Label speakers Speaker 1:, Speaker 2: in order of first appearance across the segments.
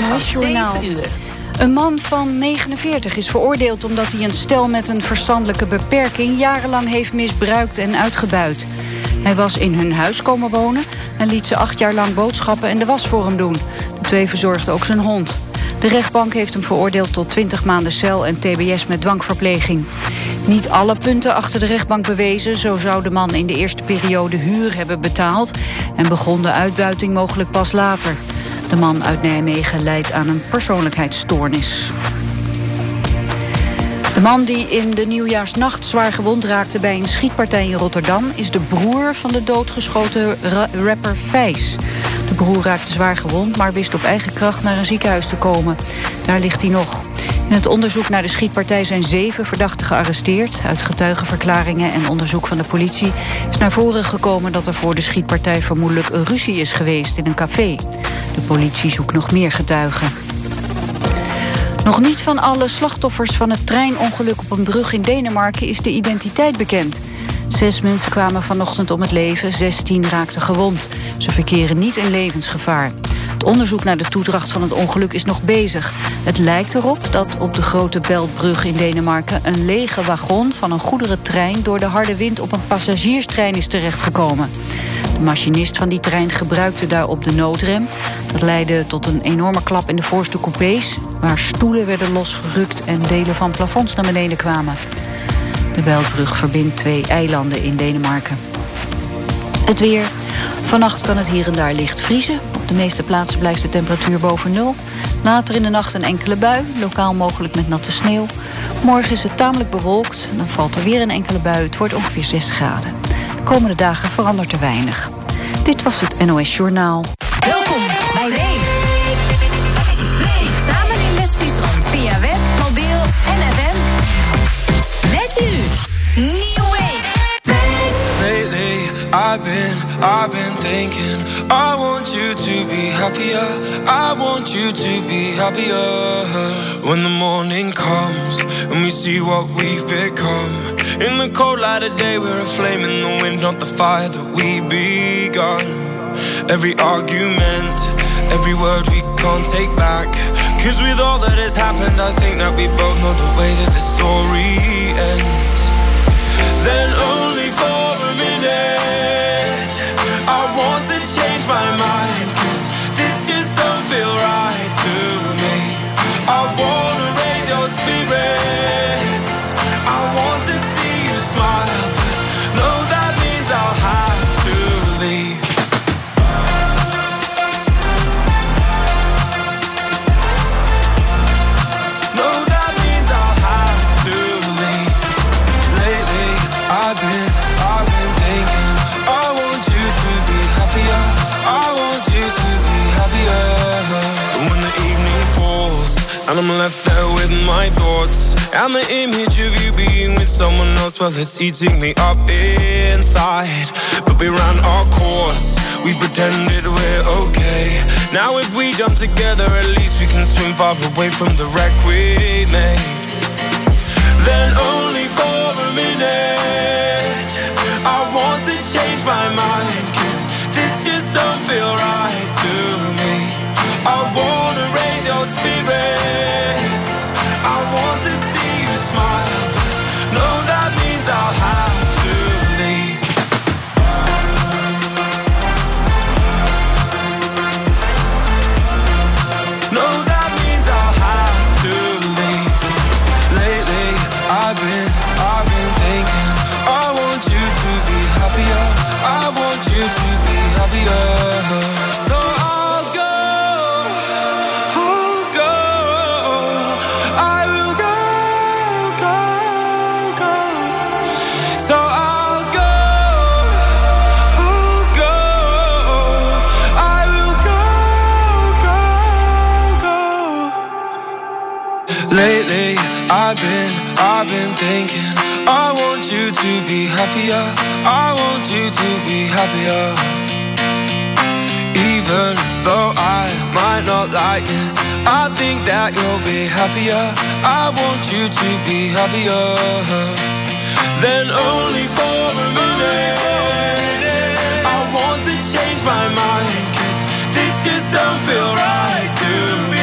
Speaker 1: NOS-journaal. Een man van 49 is veroordeeld omdat hij een stel met een verstandelijke beperking... jarenlang heeft misbruikt en uitgebuit. Hij was in hun huis komen wonen en liet ze acht jaar lang boodschappen en de was voor hem doen. De twee verzorgden ook zijn hond. De rechtbank heeft hem veroordeeld tot 20 maanden cel en tbs met dwangverpleging. Niet alle punten achter de rechtbank bewezen. Zo zou de man in de eerste periode huur hebben betaald... en begon de uitbuiting mogelijk pas later. De man uit Nijmegen leidt aan een persoonlijkheidsstoornis. De man die in de nieuwjaarsnacht zwaar gewond raakte bij een schietpartij in Rotterdam... is de broer van de doodgeschoten rapper Vijs. De broer raakte zwaar gewond, maar wist op eigen kracht naar een ziekenhuis te komen. Daar ligt hij nog. In het onderzoek naar de schietpartij zijn zeven verdachten gearresteerd. Uit getuigenverklaringen en onderzoek van de politie is naar voren gekomen dat er voor de schietpartij vermoedelijk een ruzie is geweest in een café. De politie zoekt nog meer getuigen. Nog niet van alle slachtoffers van het treinongeluk op een brug in Denemarken is de identiteit bekend. Zes mensen kwamen vanochtend om het leven, 16 raakten gewond. Ze verkeren niet in levensgevaar. Het onderzoek naar de toedracht van het ongeluk is nog bezig. Het lijkt erop dat op de grote Beltbrug in Denemarken... een lege wagon van een goederentrein... door de harde wind op een passagierstrein is terechtgekomen. De machinist van die trein gebruikte daarop de noodrem. Dat leidde tot een enorme klap in de voorste coupés... waar stoelen werden losgerukt en delen van plafonds naar beneden kwamen. De Beltbrug verbindt twee eilanden in Denemarken. Het weer. Vannacht kan het hier en daar licht vriezen. Op de meeste plaatsen blijft de temperatuur boven nul. Later in de nacht een enkele bui, lokaal mogelijk met natte sneeuw. Morgen is het tamelijk bewolkt. Dan valt er weer een enkele bui. Het wordt ongeveer 6 graden. De komende dagen verandert er weinig. Dit was het NOS Journaal.
Speaker 2: Welkom bij Lee.
Speaker 3: I've been thinking. I want you to be happier. I want you to be happier. When the morning comes and we see what we've become. In the cold light of day, we're a flame in the wind, not the fire that we begun. Every argument, every word we can't take back. Cause with all that has happened, I think that we both know the way that the story ends. Then only for a minute, my mind. My thoughts and the image of you being with someone else, well, it's eating me up inside. But we ran our course. We pretended we're okay. Now if we jump together, at least we can swim far away from the wreck we made. Then only for a minute I want to change my mind Cause this just don't feel right happier. I want you to be happier. Even though I might not like this, I think that you'll be happier. I want you to be happier. Then only for a minute, I want to change my mind. Cause this just don't feel right to me.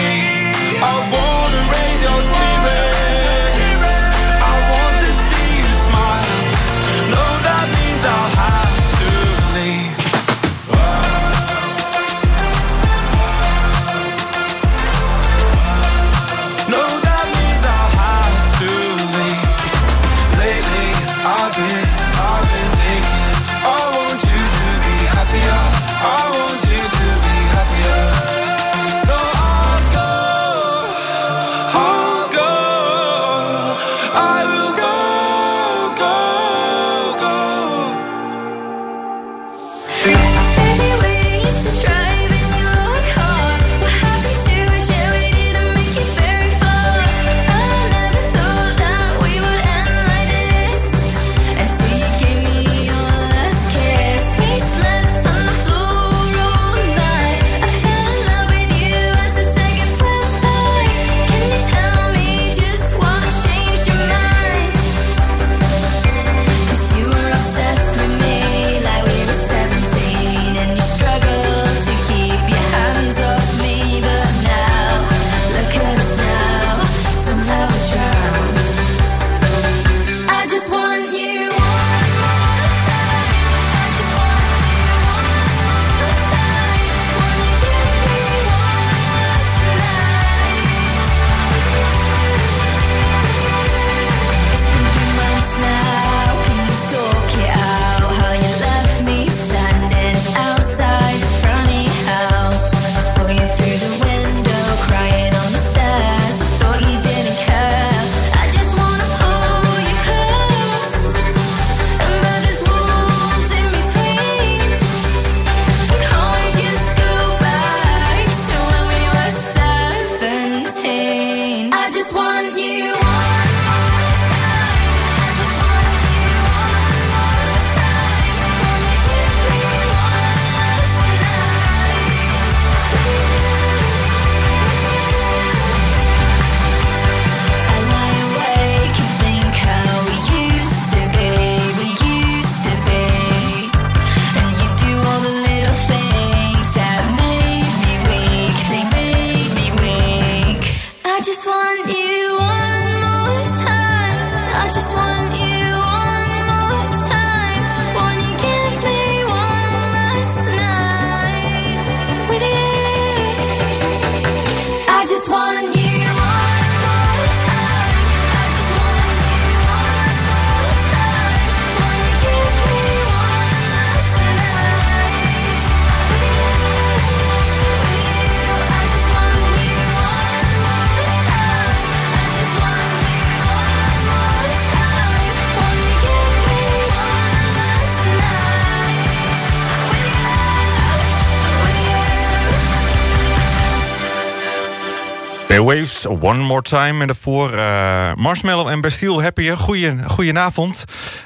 Speaker 4: One More Time.
Speaker 5: En daarvoor eh, Marshmallow en Bastille Happier. Goeie, goedenavond.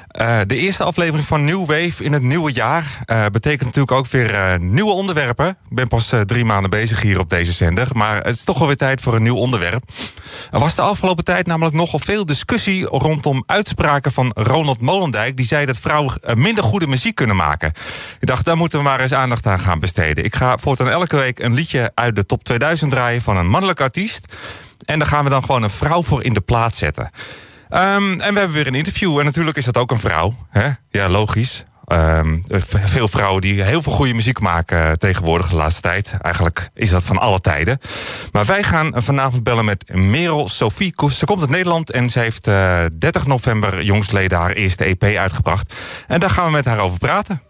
Speaker 5: Eh, de eerste aflevering van New Wave in het nieuwe jaar. eh, betekent natuurlijk ook weer nieuwe onderwerpen. Ik ben pas drie maanden bezig hier op deze zender. Maar het is toch wel weer tijd voor een nieuw onderwerp. Er was de afgelopen tijd namelijk nogal veel discussie... rondom uitspraken van Ronald Molendijk. Die zei dat vrouwen minder goede muziek kunnen maken. Ik dacht, daar moeten we maar eens aandacht aan gaan besteden. Ik ga voortaan elke week een liedje uit de top 2000 draaien... van een mannelijk artiest. En daar gaan we dan gewoon een vrouw voor in de plaats zetten. Ehm, en we hebben weer een interview. En natuurlijk is dat ook een vrouw. Hè? Ja, logisch. Ehm, veel vrouwen die heel veel goede muziek maken eh, tegenwoordig de laatste tijd. Eigenlijk is dat van alle tijden. Maar wij gaan vanavond bellen met Merel Sophie Koes. Ze komt uit Nederland en ze heeft eh, 30 november jongstleden haar eerste EP uitgebracht. En daar gaan we met haar over praten.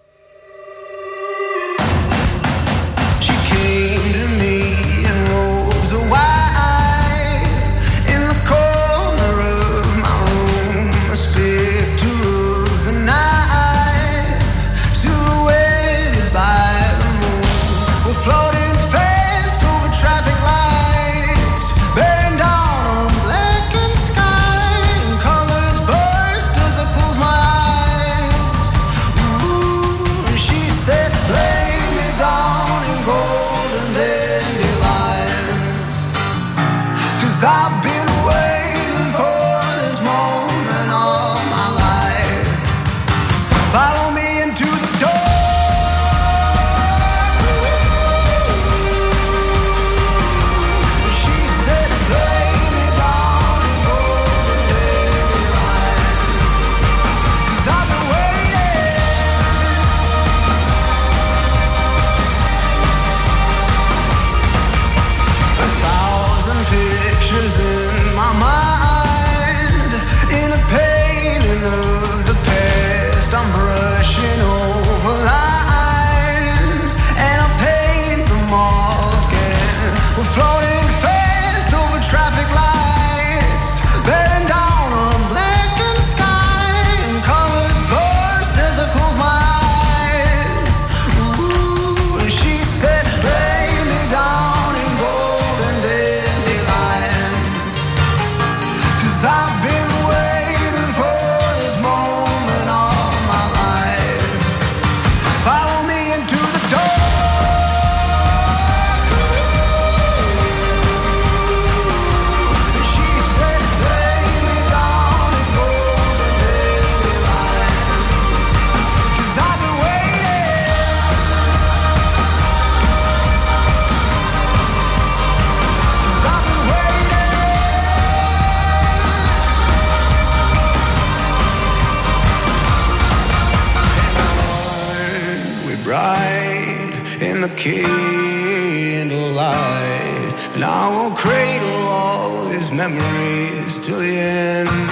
Speaker 6: Memories till the end.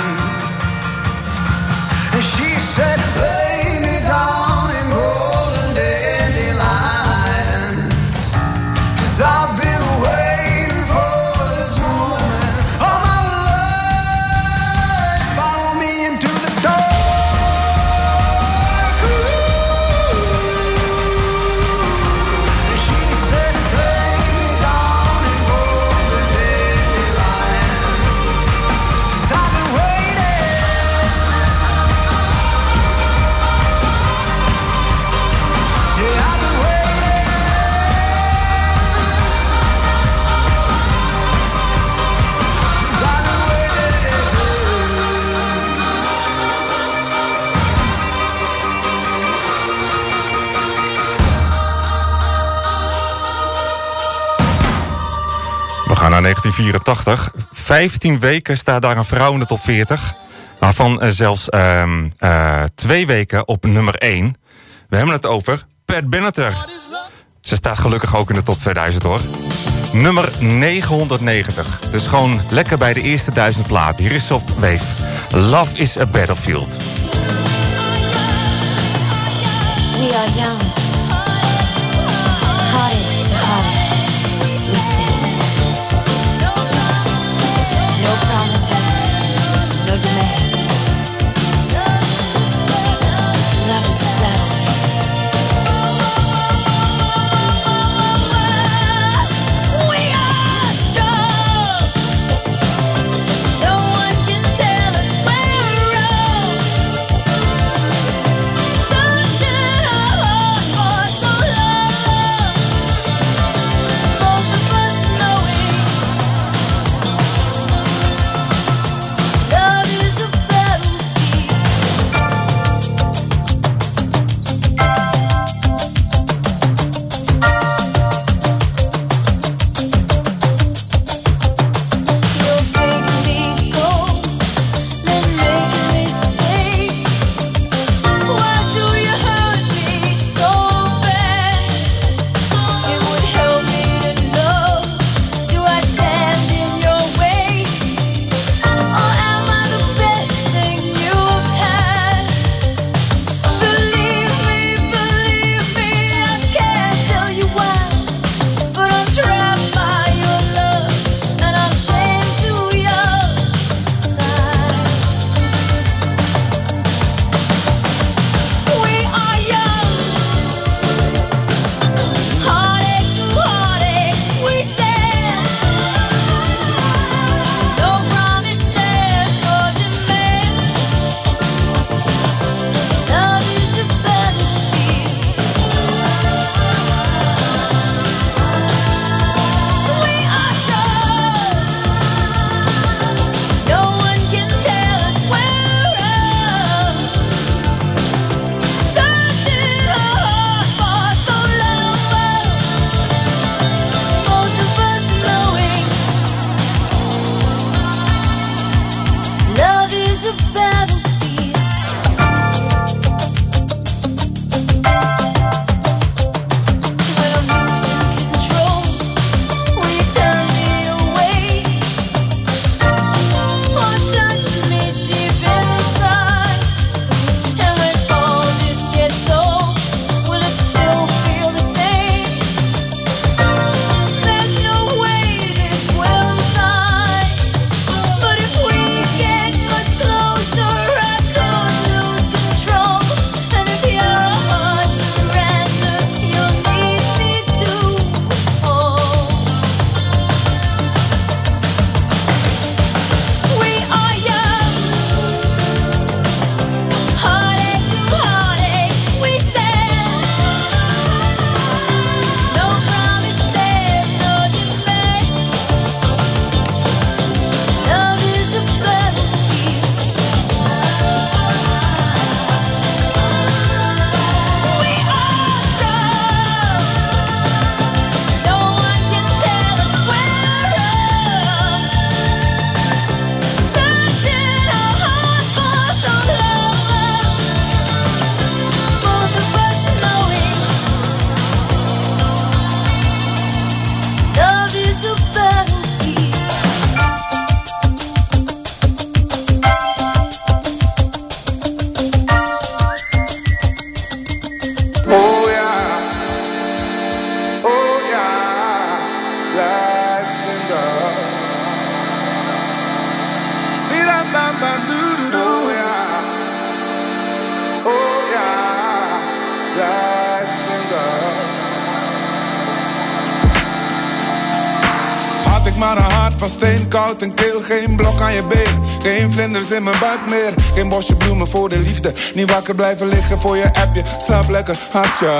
Speaker 4: 1984. 15 weken staat daar een vrouw in de top 40. Waarvan eh, zelfs ehm, eh, twee weken op nummer 1. We hebben het over Pat Benatar. Ze staat gelukkig ook in de top 2000 hoor. Nummer 990. Dus gewoon lekker bij de eerste duizend platen. Hier is op Wave. Love is a Battlefield.
Speaker 7: We are young.
Speaker 8: Maar een hart van steen, koud en keel, geen blok aan je been. Geen vlinders in mijn buik meer. Geen bosje bloemen voor de liefde. Niet wakker blijven liggen voor je appje. Slaap lekker, hartje.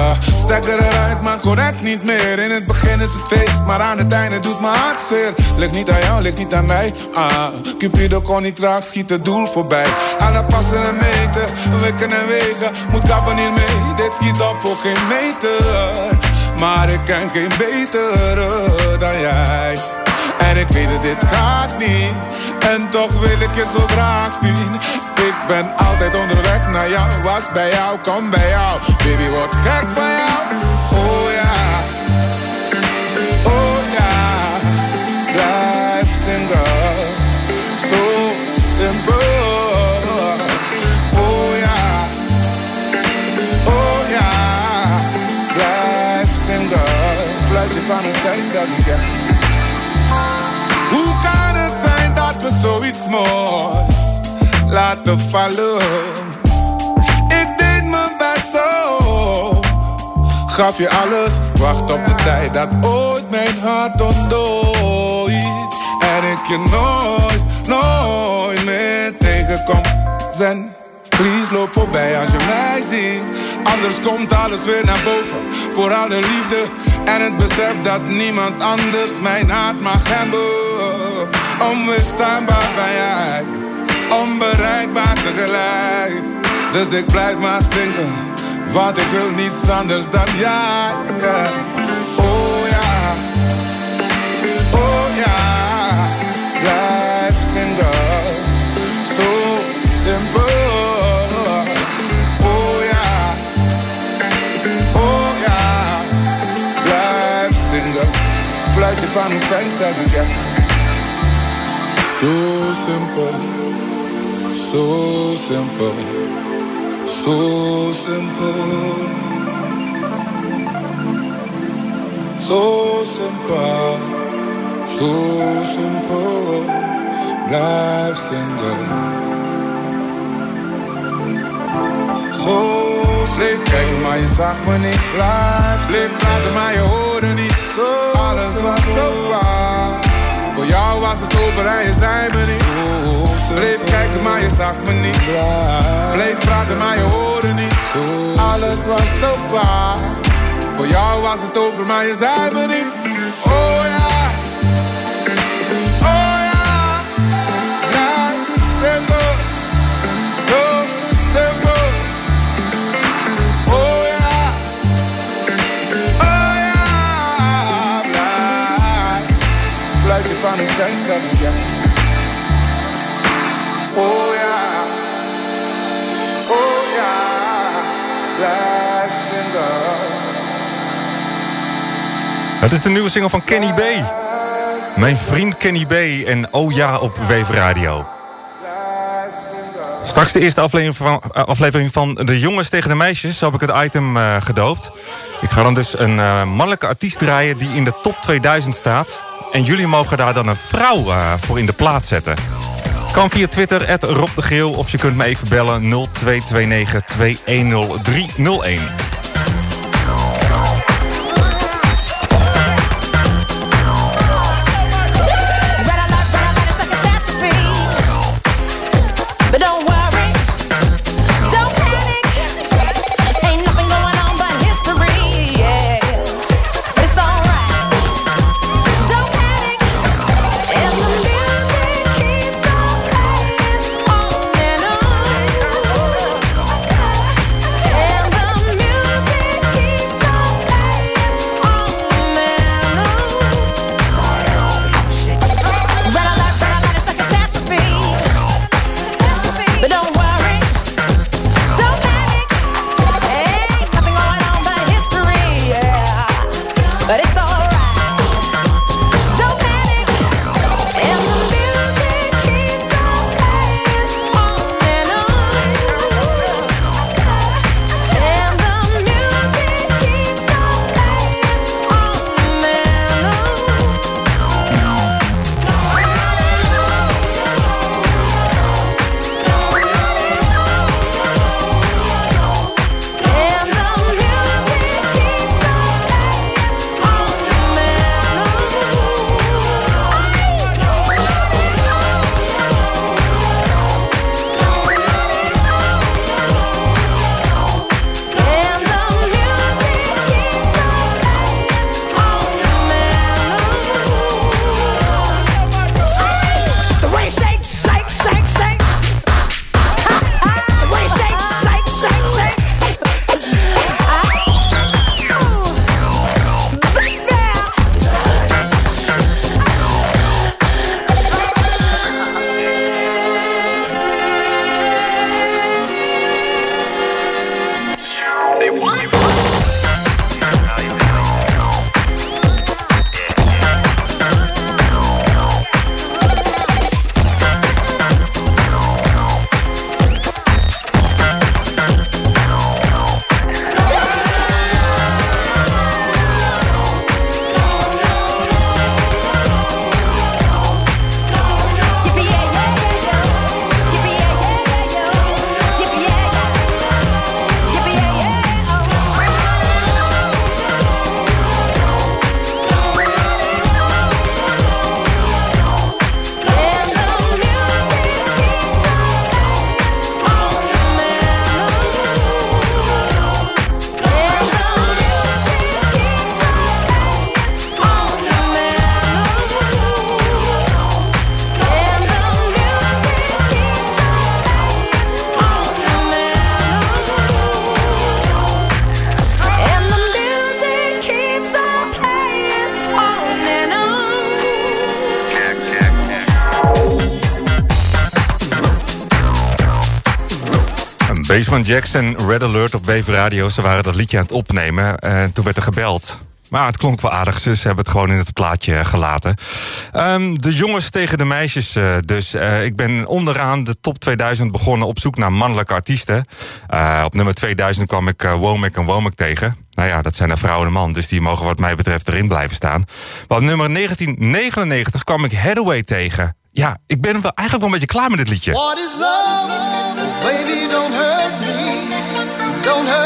Speaker 8: Stekker eruit, maar correct niet meer. In het begin is het feest, maar aan het einde doet mijn hart zeer. Ligt niet aan jou, ligt niet aan mij. Ah, Cupido kon niet traag, schiet het doel voorbij. Alle passen en meten, wikken en wegen. Moet kappen hiermee, dit schiet op voor geen meter. Maar ik ken geen betere dan jij. Dit gaat niet. En toch wil ik je zo graag zien. Ik ben altijd onderweg naar jou, was bij jou, kom bij jou. Baby, word gek van jou. Oh ja, oh ja, blijf single. Zo simpel. Oh ja, oh ja, blijf single. Fluitje van een cent, zeg ik moois laten vallen? Ik deed mijn best zo. Gaf je alles, wacht op de tijd dat ooit mijn hart ontdooit. En ik je nooit, nooit meer tegenkom. Zen, please loop voorbij als je mij ziet. Anders komt alles weer naar boven. Vooral de liefde en het besef dat niemand anders mijn hart mag hebben. Onweerstaanbaar ben jij, onbereikbaar tegelijk. Dus ik blijf maar zingen, want ik wil niets anders dan jij. ja. Oh ja, oh ja, blijf zingen. Zo simpel. Oh oh. Fluitje van een Sven zeg ik ja. Zo simpel, zo simpel, zo simpel. Zo simpel, zo simpel, blijf zingen. Zo bleef kijken, maar je zag me niet. Blijf bleef praten, maar je hoorde niet. Alles was zo waar. Jou was het over en je zei me niet. Bleef kijken, maar je zag me niet. Bleef praten, maar je hoorde niet. Alles was zo. Voor jou was het over, maar je zei me niet. Oh ja. Oh ja. Blijf single.
Speaker 4: Het is de nieuwe single van Kenny B. Mijn vriend Kenny B. En Oh ja op Wave Radio. Straks de eerste aflevering van, eh, aflevering van De Jongens tegen de Meisjes. Zo heb ik het item eh, gedoopt. Ik ga dan dus een eh, mannelijke artiest draaien die in de top 2000 staat. En jullie mogen daar dan een vrouw eh, voor in de plaats zetten. Kan via Twitter, Rob de Geel, of je kunt me even bellen 0229 210301. Basement Jackson, Red Alert op Wave Radio. Ze waren dat liedje aan het opnemen. En toen werd er gebeld. Maar het klonk wel aardig, dus ze hebben het gewoon in het plaatje gelaten. Ehm, de jongens tegen de meisjes eh, dus. Eh, ik ben onderaan de top 2000 begonnen op zoek naar mannelijke artiesten. Eh, op nummer 2000 kwam ik Womack en Womack tegen. Nou ja, dat zijn een vrouw en een man, dus die mogen wat mij betreft erin blijven staan. Maar op nummer 1999 kwam ik Hathaway tegen. Ja, ik ben wel eigenlijk wel een beetje klaar met dit liedje.
Speaker 5: What is love? Baby, don't hurt me. Don't hurt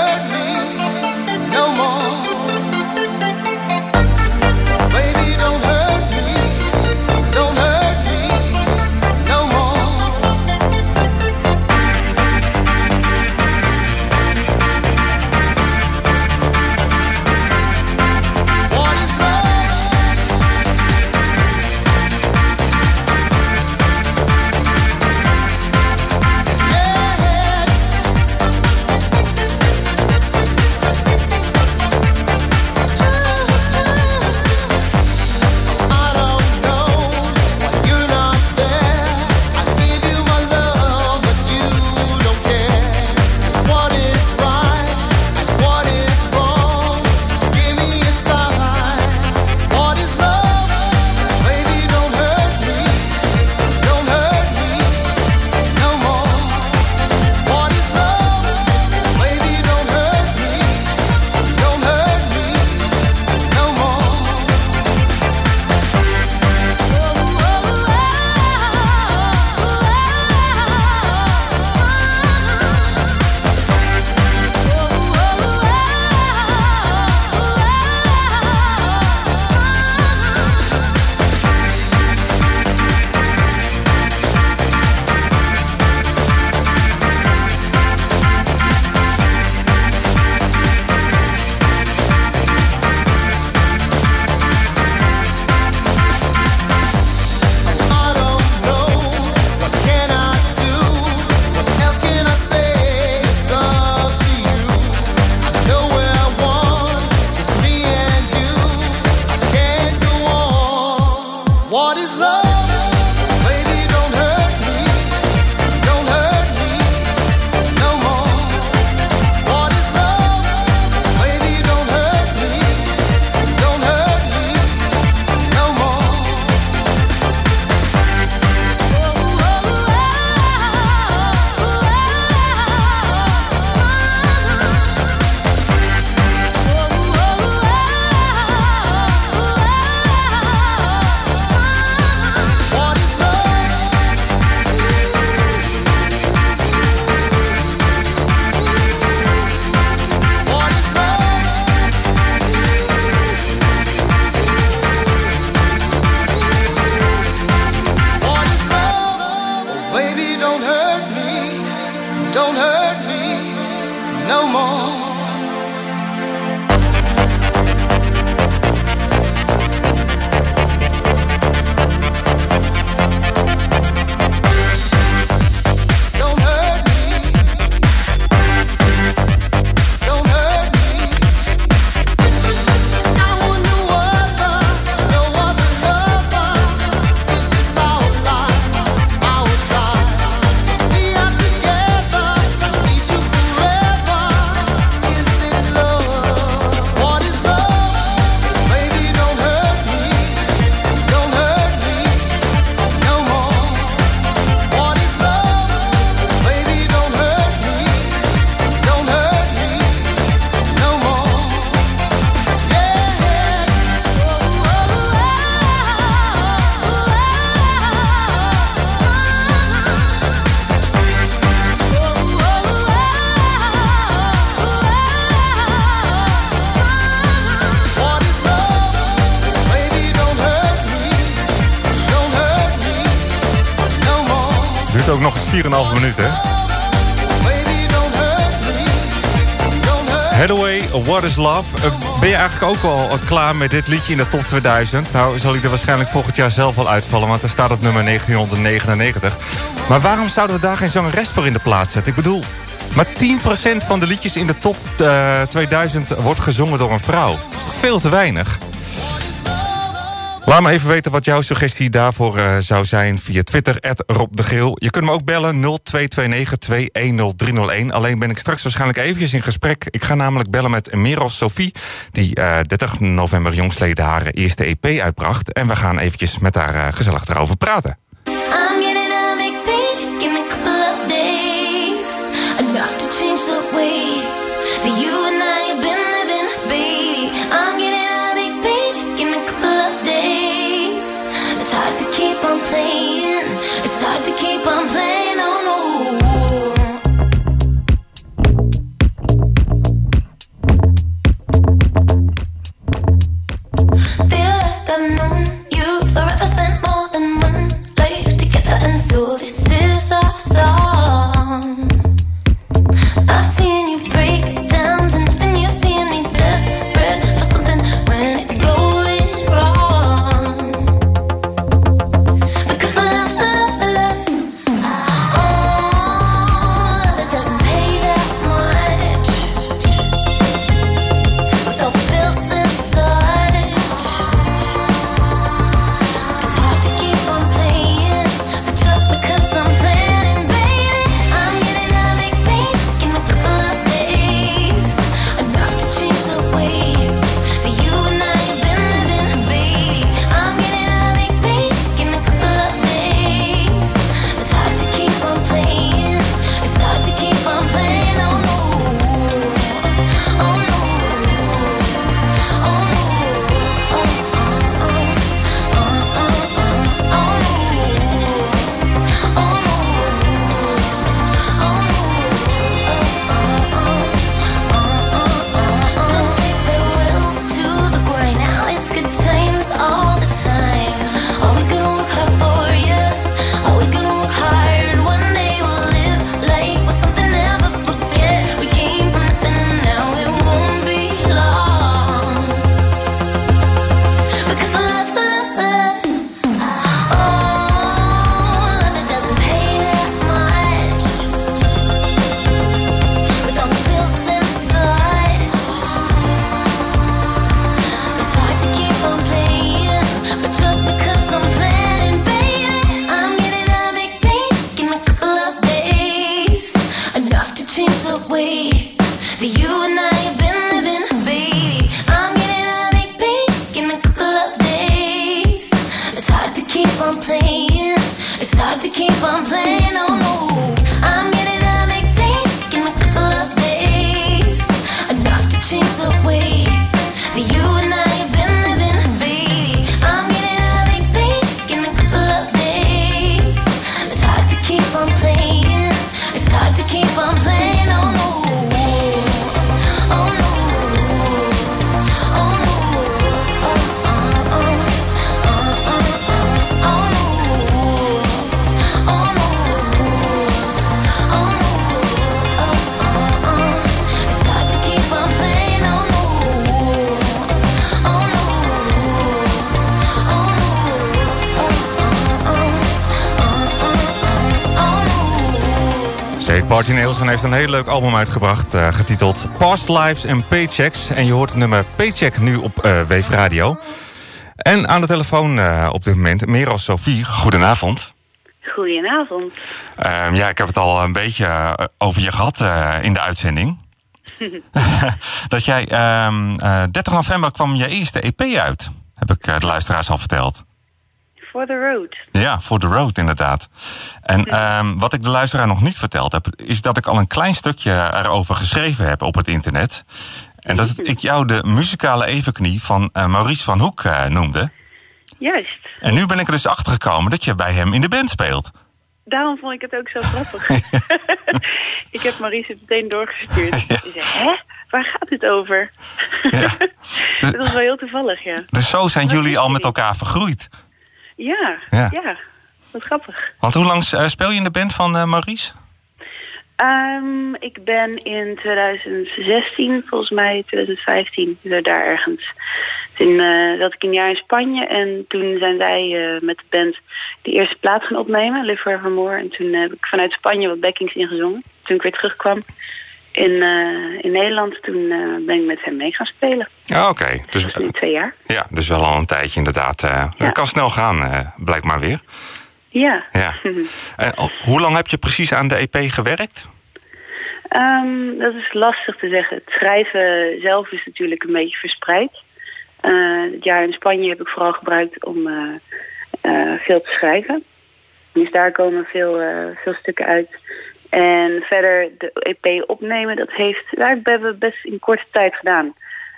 Speaker 5: What is love?
Speaker 4: Duurt ook nog eens 4,5 minuten. Hathaway, What is Love. Eh, ben je eigenlijk ook al klaar met dit liedje in de top 2000? Nou, zal ik er waarschijnlijk volgend jaar zelf wel uitvallen, want er staat op nummer 1999. Maar waarom zouden we daar geen zangeres voor in de plaats zetten? Ik bedoel, maar 10% van de liedjes in de top eh, 2000 wordt gezongen door een vrouw. Dat is toch veel te weinig? Laat me even weten wat jouw suggestie daarvoor eh, zou zijn via Twitter, Rob de. Je kunt me ook bellen 0229 Alleen ben ik straks waarschijnlijk eventjes in gesprek. Ik ga namelijk bellen met Merel Sophie, die eh 30 november jongstleden haar eerste EP uitbracht. En we gaan eventjes met haar eh, gezellig daarover praten.
Speaker 9: So this is our song.
Speaker 4: Party Nielsen heeft een heel leuk album uitgebracht, eh, getiteld Past Lives and Paychecks. En je hoort het nummer Paycheck nu op eh Weef Radio. En aan de telefoon eh, op dit moment Merel Sophie. Goedenavond.
Speaker 10: Goedenavond.
Speaker 4: Ehm, ja, ik heb het al een beetje over je gehad eh, in de uitzending. dat jij ehm, eh, 30 november kwam je eerste EP uit. Heb ik de luisteraars al verteld.
Speaker 10: For the road.
Speaker 4: Ja, voor The Road inderdaad. En ehm, wat ik de luisteraar nog niet verteld heb... is dat ik al een klein stukje erover geschreven heb op het internet. En dat ik jou de muzikale evenknie van eh, Maurice van Hoek eh, noemde.
Speaker 10: Juist.
Speaker 4: En nu ben ik er dus achtergekomen dat je bij hem in de band speelt.
Speaker 10: Daarom vond ik het ook zo grappig. ik heb Maries het meteen doorgestuurd. Die zei, hè? Waar gaat dit over?
Speaker 4: Ja.
Speaker 10: dat was wel heel toevallig, ja.
Speaker 4: Dus zo zijn
Speaker 10: Wat
Speaker 4: jullie al met elkaar vergroeid.
Speaker 10: Ja,
Speaker 4: Ja.
Speaker 10: ja. Wat grappig.
Speaker 4: Want hoe lang eh, speel je in de band van eh, Maurice?
Speaker 10: Ehm, ik ben in 2016, volgens mij 2015, zo daar ergens. Toen eh, zat ik een jaar in Spanje en toen zijn zij met de band de eerste plaat gaan opnemen, Live Forevermore. En toen heb ik vanuit Spanje wat backings ingezongen, toen ik weer terugkwam. In, eh, in Nederland. Toen eh, ben ik met hem mee gaan spelen.
Speaker 4: Ja, oké. Dus,
Speaker 10: nu twee jaar.
Speaker 4: ja, dus wel al een tijdje inderdaad.
Speaker 10: Ja.
Speaker 4: Het kan snel gaan, blijkt maar weer.
Speaker 10: Ja.
Speaker 4: Ja. En, oh, hoe lang heb je precies aan de EP gewerkt?
Speaker 10: Ehm, dat is lastig te zeggen. Het schrijven zelf is natuurlijk een beetje verspreid. Het jaar in Spanje heb ik vooral gebruikt om veel te schrijven. Dus daar komen veel, veel stukken uit. En verder de EP opnemen, dat heeft, daar hebben we best in korte tijd gedaan.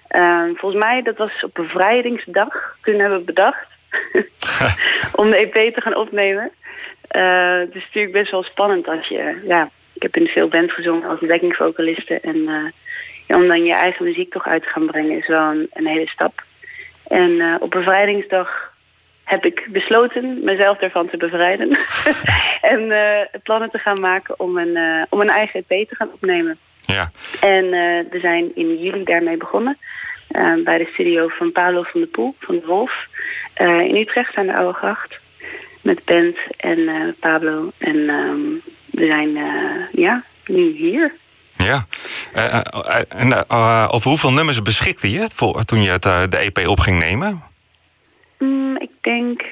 Speaker 10: Ehm, volgens mij, dat was op bevrijdingsdag. Toen hebben we bedacht om de EP te gaan opnemen. Eh, het is natuurlijk best wel spannend als je... Ja, ik heb in veel bands gezongen als backing vocaliste. En eh, ja, om dan je eigen muziek toch uit te gaan brengen is wel een, een hele stap. En eh, op bevrijdingsdag heb ik besloten mezelf daarvan te bevrijden. en eh, plannen te gaan maken om een, eh, om een eigen EP te gaan opnemen.
Speaker 4: Ja.
Speaker 10: En eh, we zijn in juli daarmee begonnen. eh, bij de studio van Paolo van de Poel, van de Wolf. eh, in Utrecht aan de Oude Gracht. Met band en eh, Pablo. En ehm, we zijn eh, ja, nu hier.
Speaker 4: Ja. Eh, eh, en eh, over hoeveel nummers beschikte je voor, toen je het, eh, de EP op ging nemen?
Speaker 10: Mm, ik denk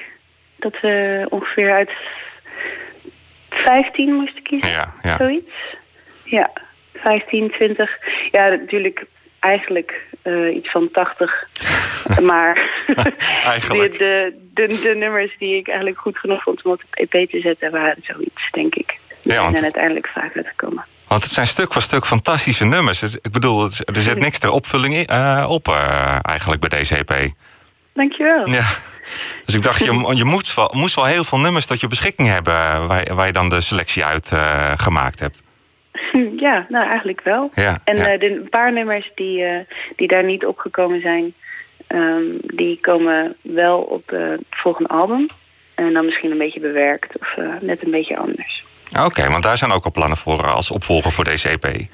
Speaker 10: dat we ongeveer uit 15 moesten kiezen.
Speaker 4: Ja, ja.
Speaker 10: Zoiets. Ja, 15, 20. Ja, natuurlijk eigenlijk eh, iets van 80. maar. De, de, de, de nummers die ik eigenlijk goed genoeg vond om op EP te zetten waren zoiets, denk ik. Die
Speaker 4: Ja, want-
Speaker 10: zijn uiteindelijk vaak uitgekomen.
Speaker 4: Want het zijn stuk voor stuk fantastische nummers. Dus ik bedoel, het- er zit niks ter opvulling in, eh, op eh, eigenlijk bij deze EP.
Speaker 10: Dankjewel.
Speaker 4: Ja. Dus ik dacht, je, je moest, wel, moest wel heel veel nummers tot je beschikking hebben... eh, waar, waar je dan de selectie uit eh, gemaakt hebt.
Speaker 10: Ja, nou eigenlijk wel.
Speaker 4: Ja,
Speaker 10: en
Speaker 4: ja.
Speaker 10: eh, de een paar nummers die, die daar niet opgekomen zijn, ehm, die komen wel op het volgende album. En dan misschien een beetje bewerkt of net een beetje anders.
Speaker 4: Oké, want daar zijn ook al plannen voor als opvolger voor deze EP.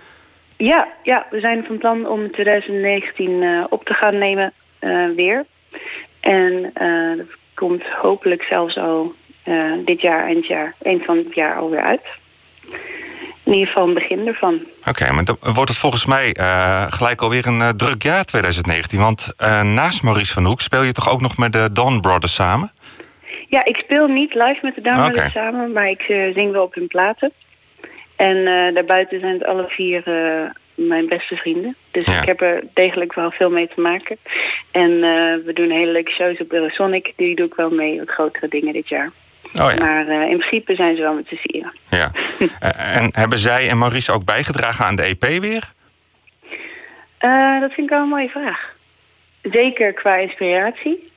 Speaker 10: Ja, ja, we zijn van plan om 2019 eh, op te gaan nemen weer. En eh, dat komt hopelijk zelfs al eh, dit jaar, eindjaar, eind van het jaar alweer uit. In ieder geval een begin ervan.
Speaker 4: Oké, maar dan wordt het volgens mij eh, gelijk alweer een druk jaar 2019. Want naast Maurice van Hoek speel je toch ook nog met de Dawn Brothers samen?
Speaker 10: Ja, ik speel niet live met de Downloaders
Speaker 4: Oké.
Speaker 10: samen, maar ik zing wel op hun platen. En daarbuiten zijn het alle vier mijn beste vrienden. Dus
Speaker 4: Ja.
Speaker 10: ik heb er degelijk wel veel mee te maken. En eh, we doen hele leuke shows op Eurosonic. Die doe ik wel mee, wat grotere dingen dit jaar.
Speaker 4: Oh ja.
Speaker 10: Maar eh, in principe zijn ze wel met z'n vieren.
Speaker 4: ja. Eh, en hebben zij en Maurice ook bijgedragen aan de EP weer?
Speaker 10: Dat vind ik wel een mooie vraag. Zeker qua inspiratie,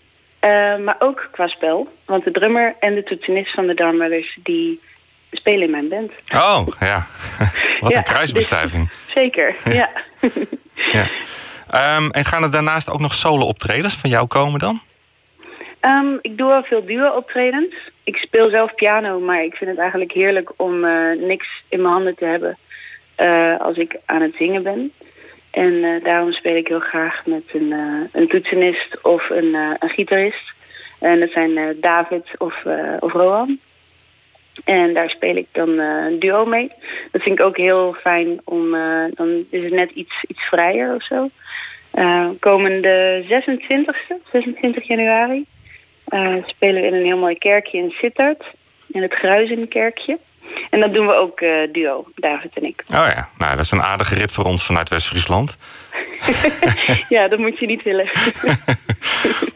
Speaker 10: maar ook qua spel. Want de drummer en de toetsenist van de Downloaders, die spelen in mijn band.
Speaker 4: Oh, ja. Wat
Speaker 10: Ja,
Speaker 4: een kruisbestuiving.
Speaker 10: dus- zeker, ja.
Speaker 4: Ja. Ehm, en gaan er daarnaast ook nog solo-optredens van jou komen dan?
Speaker 10: Ehm, ik doe wel veel duo-optredens. Ik speel zelf piano, maar ik vind het eigenlijk heerlijk om eh, niks in mijn handen te hebben eh, als ik aan het zingen ben. En eh, daarom speel ik heel graag met een, een toetsenist of een, een gitarist. En dat zijn David of, of Rohan. En daar speel ik dan eh, een duo mee. Dat vind ik ook heel fijn om, eh, dan is het net iets, iets vrijer of zo. Eh, komende 26e, 26 januari, spelen we in een heel mooi kerkje in Sittard. In het Gruizenkerkje. En dat doen we ook duo, David en ik.
Speaker 4: Oh ja, nou, dat is een aardige rit voor ons vanuit West-Friesland.
Speaker 10: ja, dat moet je niet willen.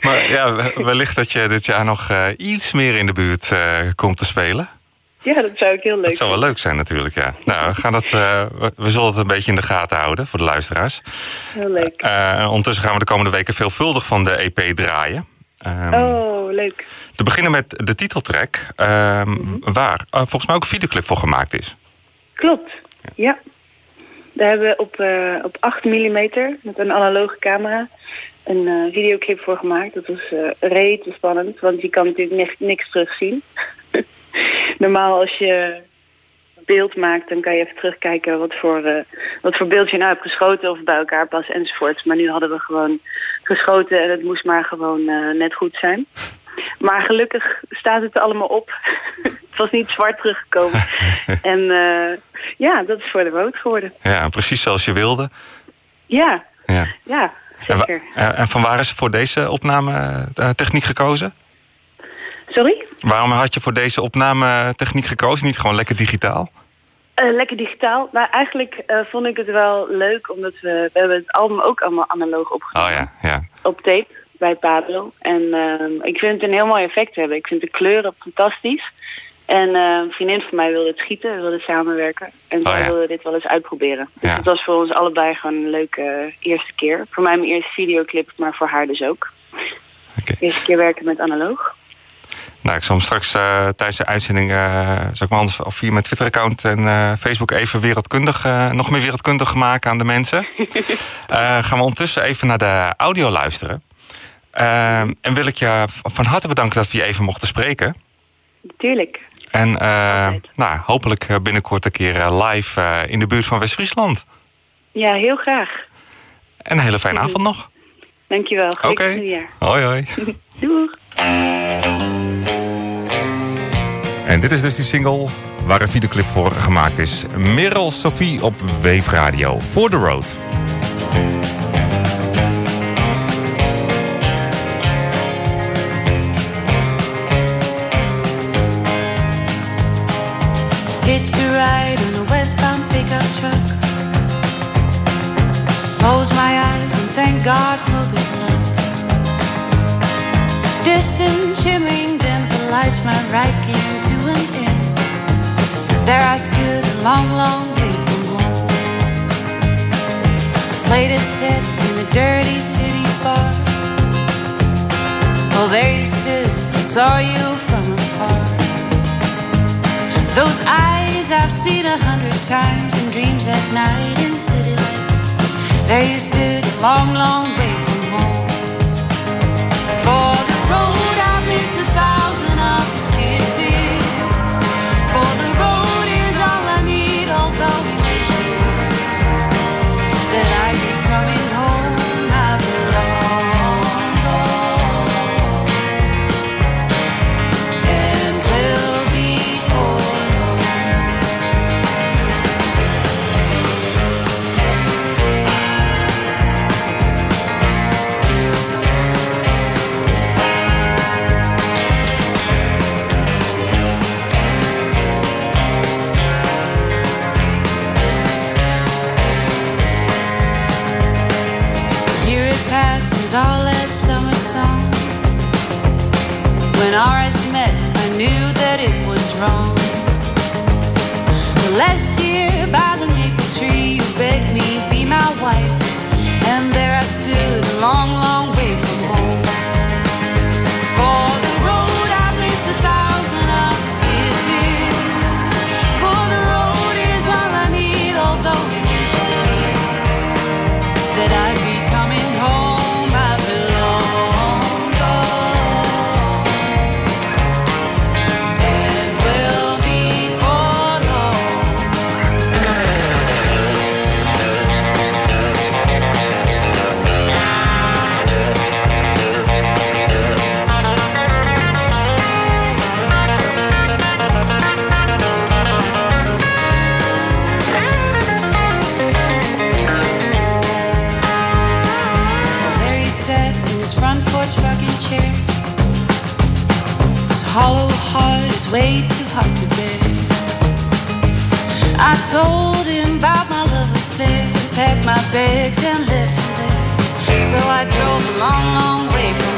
Speaker 4: Maar ja, we- wellicht dat je dit jaar nog iets meer in de buurt komt te spelen.
Speaker 10: Ja, dat zou ik heel leuk
Speaker 4: Dat zou wel leuk zijn natuurlijk, ja. Nou, we, gaan dat, eh, we, zullen het een beetje in de gaten houden voor de luisteraars.
Speaker 10: Heel leuk.
Speaker 4: Eh, en ondertussen gaan we de komende weken veelvuldig van de EP draaien. Ehm,
Speaker 10: Oh, leuk.
Speaker 4: Te beginnen met de titeltrack, ehm, waar eh, volgens mij ook een videoclip voor gemaakt is.
Speaker 10: Klopt, ja. Daar hebben we op, eh, op 8 mm met een analoge camera een eh, videoclip voor gemaakt. Dat was eh rete spannend, want je kan natuurlijk niks, niks terugzien. Normaal als je beeld maakt, dan kan je even terugkijken wat voor, eh, wat voor beeld je nou hebt geschoten of bij elkaar past enzovoorts. Maar nu hadden we gewoon geschoten en het moest maar gewoon eh, net goed zijn. Maar gelukkig staat het er allemaal op. het was niet zwart teruggekomen. en eh, Ja, dat is voor de rood geworden.
Speaker 4: Ja, precies zoals je wilde.
Speaker 10: Ja,
Speaker 4: Ja.
Speaker 10: ja,
Speaker 4: En,
Speaker 10: zeker.
Speaker 4: eh, en van waar is voor deze opname-techniek gekozen?
Speaker 10: Sorry?
Speaker 4: Waarom had je voor deze opname-techniek gekozen? Niet gewoon lekker digitaal?
Speaker 10: Eh, lekker digitaal. Maar eigenlijk eh, vond ik het wel leuk, omdat we, we hebben het album ook allemaal analoog opgenomen.
Speaker 4: Oh ja, ja.
Speaker 10: Op tape bij Pablo. En ehm, ik vind het een heel mooi effect hebben. Ik vind de kleuren fantastisch. En eh, een vriendin van mij wilde het schieten, wilde samenwerken. En
Speaker 4: Oh,
Speaker 10: zij
Speaker 4: ja.
Speaker 10: wilde dit wel eens uitproberen. Dus
Speaker 4: Ja.
Speaker 10: het was voor ons allebei gewoon een leuke eerste keer. Voor mij mijn eerste videoclip, maar voor haar dus ook.
Speaker 4: Oké.
Speaker 10: Eerste keer werken met analoog.
Speaker 4: Nou, ik zal hem straks eh, tijdens de uitzending, eh zal ik of via mijn Twitter-account en eh, Facebook even wereldkundig, nog meer wereldkundig maken aan de mensen. Gaan we ondertussen even naar de audio luisteren. Ehm, en wil ik je van harte bedanken dat we je even mochten spreken.
Speaker 10: Tuurlijk.
Speaker 4: En nou, hopelijk binnenkort een keer live in de buurt van West-Friesland.
Speaker 10: Ja, heel graag.
Speaker 4: En een hele fijne avond nog.
Speaker 10: Dankjewel.
Speaker 4: Oké.
Speaker 10: Nieuwjaar.
Speaker 4: Hoi hoi.
Speaker 10: Doeg.
Speaker 4: En dit is dus die single waar een videoclip voor gemaakt is. Merel Sophie op Wave Radio. For the Road.
Speaker 7: Hitched a ride on a westbound pickup truck. Close my eyes and thank God for good luck. Distant, shimmering, lights, my ride came to an end. There I stood, a long, long way from home. Played a set in a dirty city bar. Oh, there you stood, I saw you from afar. Those eyes I've seen a hundred times in dreams at night in city lights. There you stood, a long, long way The I told him about my love affair, packed my bags and left him there. So I drove a long, long way from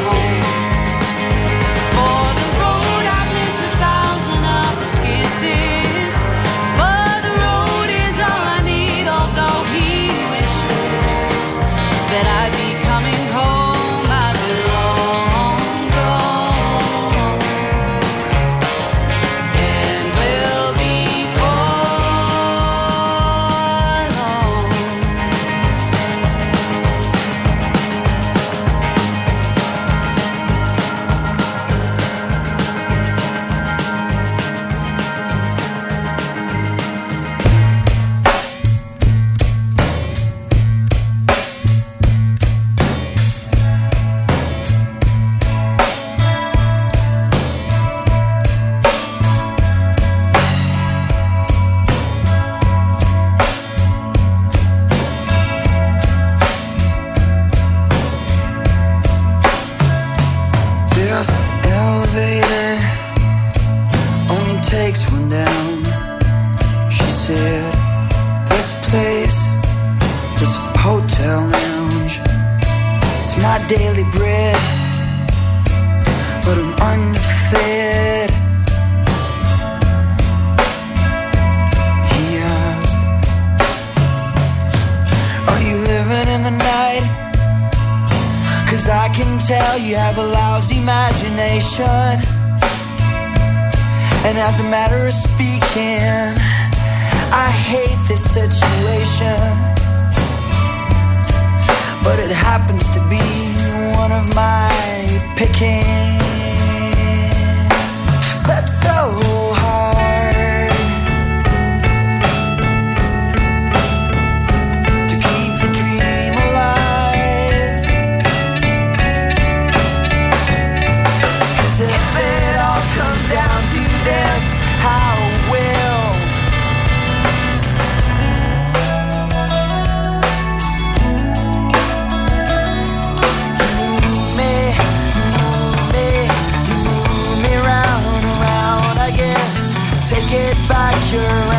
Speaker 5: get back your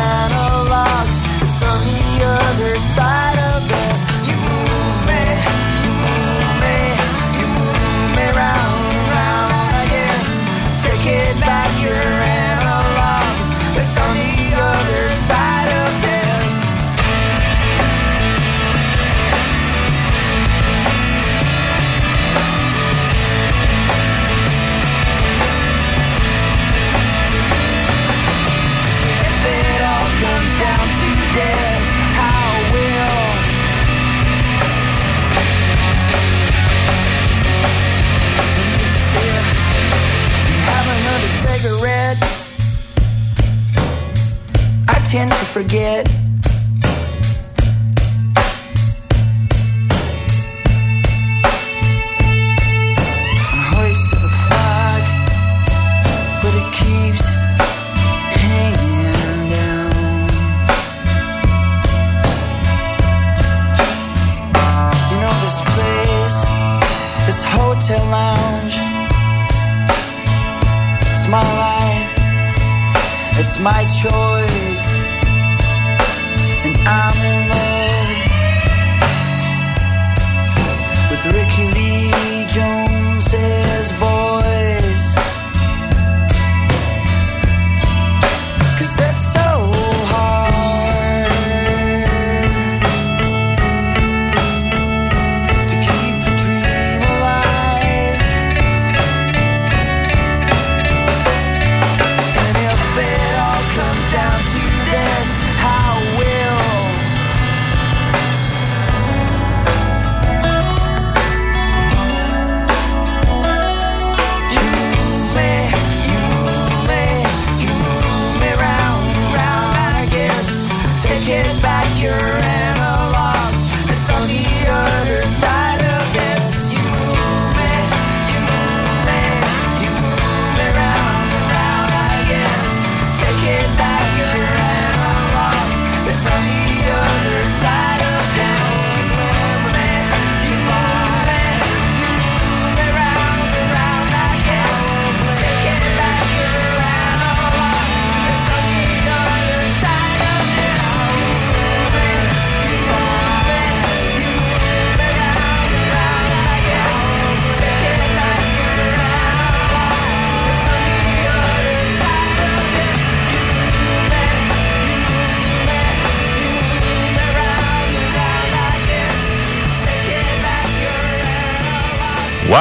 Speaker 5: forget.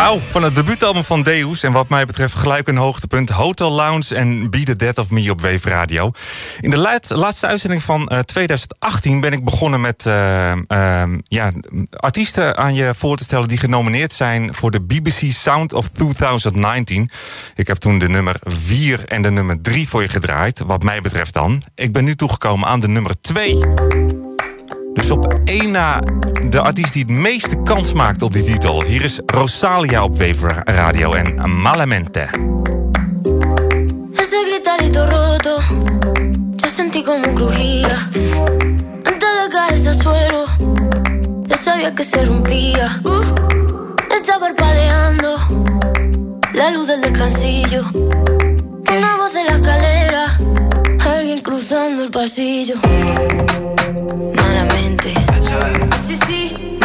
Speaker 4: Van het debuutalbum van Deus. En wat mij betreft gelijk een hoogtepunt. Hotel Lounge en Be the Death of Me op Wave Radio. In de laatste uitzending van eh, 2018 ben ik begonnen met eh, ehm, ja, artiesten aan je voor te stellen... die genomineerd zijn voor de BBC Sound of 2019. Ik heb toen de nummer 4 en de nummer 3 voor je gedraaid. Wat mij betreft dan. Ik ben nu toegekomen aan de nummer 2. Dus op één na de artiest die het meeste kans maakt op die titel. Hier is Rosalia op Wever Radio en Malamente.
Speaker 11: Ese gritarito roto, yo sentí como crujía. Antes de caerse al suelo, yo sabía que se rompía. Uf, está parpadeando la luz del descansillo.
Speaker 9: El pasillo. Malamente. Así sí,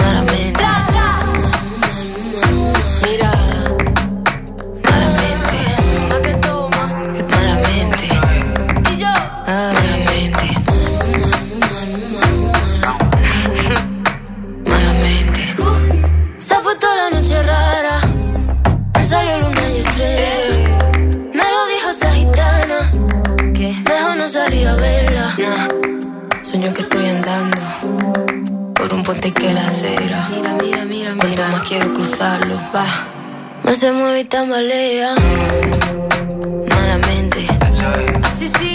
Speaker 9: puente que la acera. Mira, mira, mira, Cuanto más quiero cruzarlo, va. Más se mueve y tambalea. Malamente. Así sí.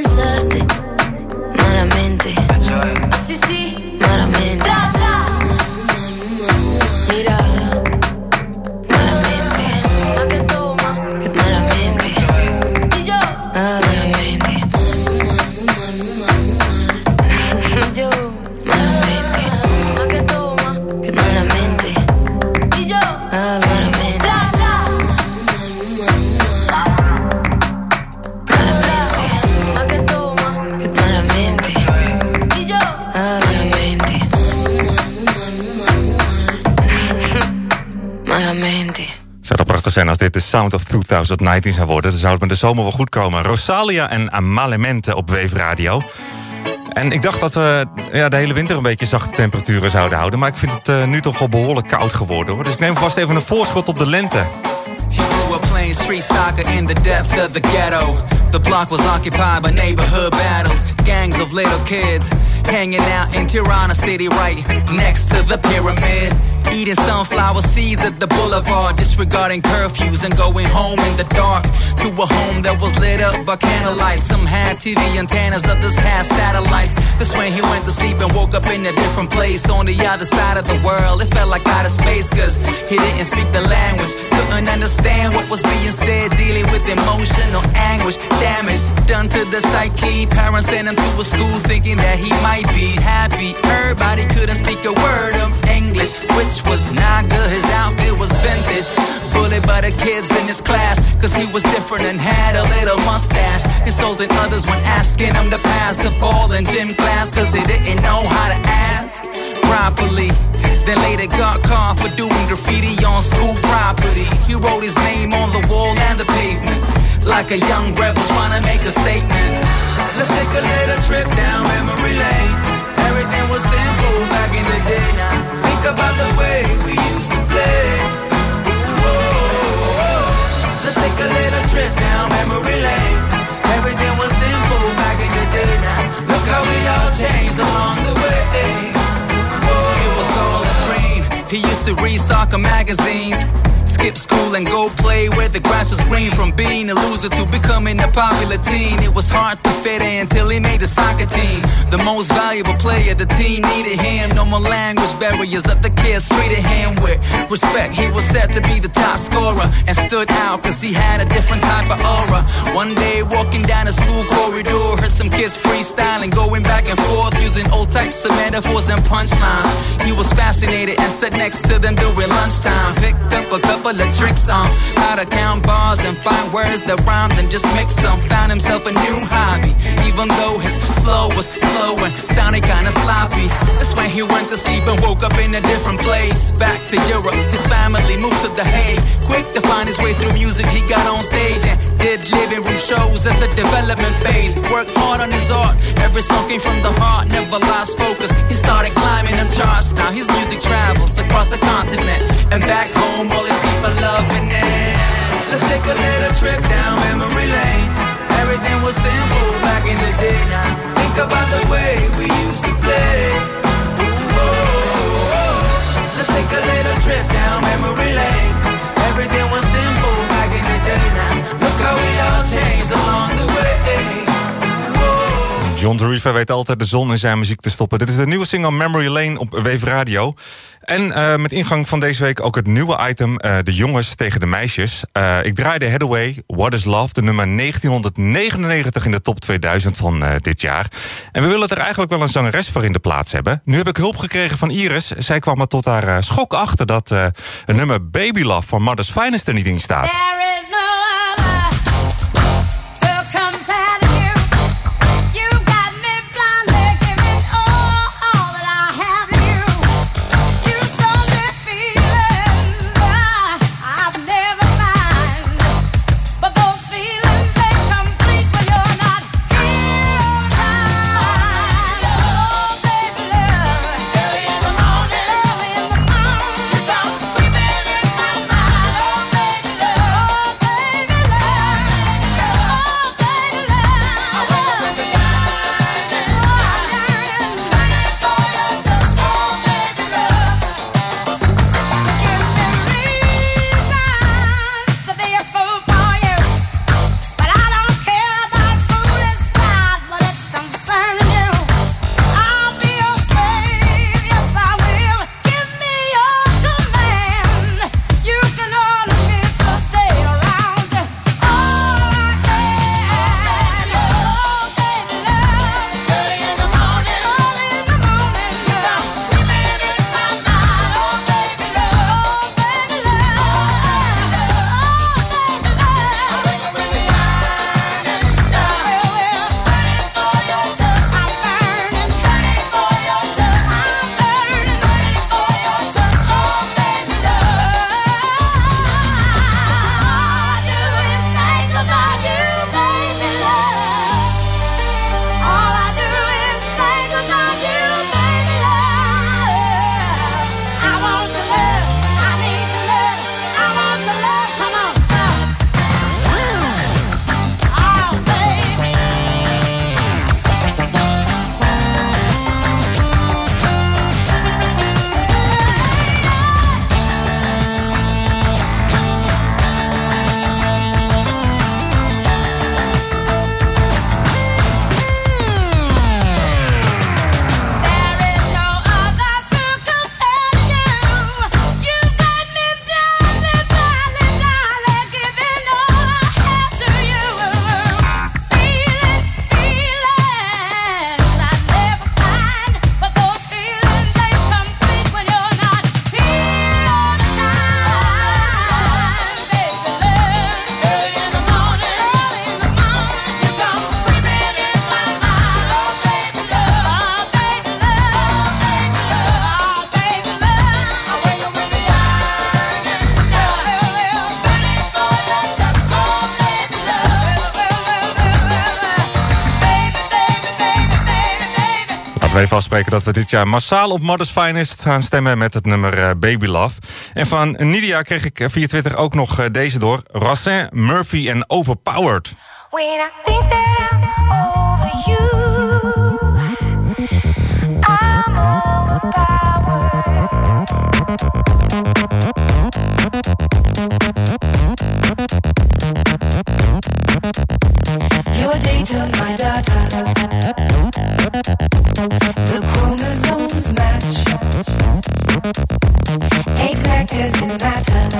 Speaker 4: Inside. Zijn als dit de Sound of 2019 zou worden. Dan zou het met de zomer wel goed komen. Rosalia en Amalemente op Wave Radio. En ik dacht dat we ja, de hele winter een beetje zachte temperaturen zouden houden. Maar ik vind het eh, nu toch wel behoorlijk koud geworden. Hoor. Dus ik neem vast even een voorschot op de lente.
Speaker 3: Playing street soccer in the depth of the ghetto. The block was occupied by neighborhood battles. Gangs of little kids hanging out in Tirana City, right next to the pyramid. Eating sunflower seeds at the boulevard, disregarding curfews and going home in the dark. To a home that was lit up by candlelight. Some had TV antennas, others had satellites. This when he went to sleep and woke up in a different place on the other side of the world. It felt like outer space, cause he didn't speak the language. Couldn't understand what was being said, dealing with emotional anguish, damage done to the psyche. Parents sent him to a school thinking that he might be happy. Everybody couldn't speak a word of English, which was not good. His outfit was vintage. Bullied by the kids in his class, cause he was different and had a little mustache. Insulting others when asking him to pass the ball in gym class, cause he didn't know how to ask properly. Then later got caught for doing graffiti on school property. He wrote his name on the wall and the pavement, like a young rebel trying to make a statement. Let's take a little trip down memory lane. Everything was simple back in the day now. Think about the way we used to play. Whoa. Let's take a little trip down memory lane. Everything was simple back in the day now. Look how we all changed along the way. It was all a dream. He used to read soccer magazines. Skip school and go play where the grass was green. From being a loser to becoming a popular teen, it was hard to fit in until he made the soccer team. The most valuable player, the team needed him. No more language barriers, other kids treated him with respect. He was set to be the top scorer and stood out cause he had a different type of aura. One day, walking down the school corridor, heard some kids freestyling, going back and forth, using old types of metaphors and punchlines. He was fascinated and sat next to them during lunchtime. Picked up a couple tricks on how to count bars and find words that rhyme and just mix them. Found himself a new hobby, even though his flow was slow and sounded kinda sloppy. That's when he went to sleep and woke up in a different place. Back to Europe, his family moved to The Hague. Quick to find his way through music, he got on stage and did living room shows as a development phase. Worked hard on his art, every song came from the heart, never lost focus. He started climbing them charts. Now his music travels across the continent and back home, all his people loving it. Let's take a little trip down memory lane. Everything was simple back in the day. Now think about the way we used to play. Ooh, oh, oh, oh. Let's take a little trip down
Speaker 12: John Tarifa weet altijd de zon in zijn muziek te stoppen. Dit is de nieuwe single Memory Lane op Wave Radio. En eh, met ingang van deze week ook het nieuwe item eh, De jongens tegen de meisjes. Uh, ik draaide headway What is Love, de nummer 1999 in de top 2000 van dit jaar. En we willen er eigenlijk wel een zangeres voor in de plaats hebben. Nu heb ik hulp gekregen van Iris. Zij kwam er tot haar schok achter dat het nummer Baby Love van Mother's Finest er niet in staat. afspreken dat we dit jaar massaal op Mother's Finest gaan stemmen met het nummer eh, Baby Love. En van Nidia kreeg ik eh, via Twitter ook nog eh, deze door. Racin, Murphy en Overpowered.
Speaker 13: they took my data. The chromosomes match, exact as in matter.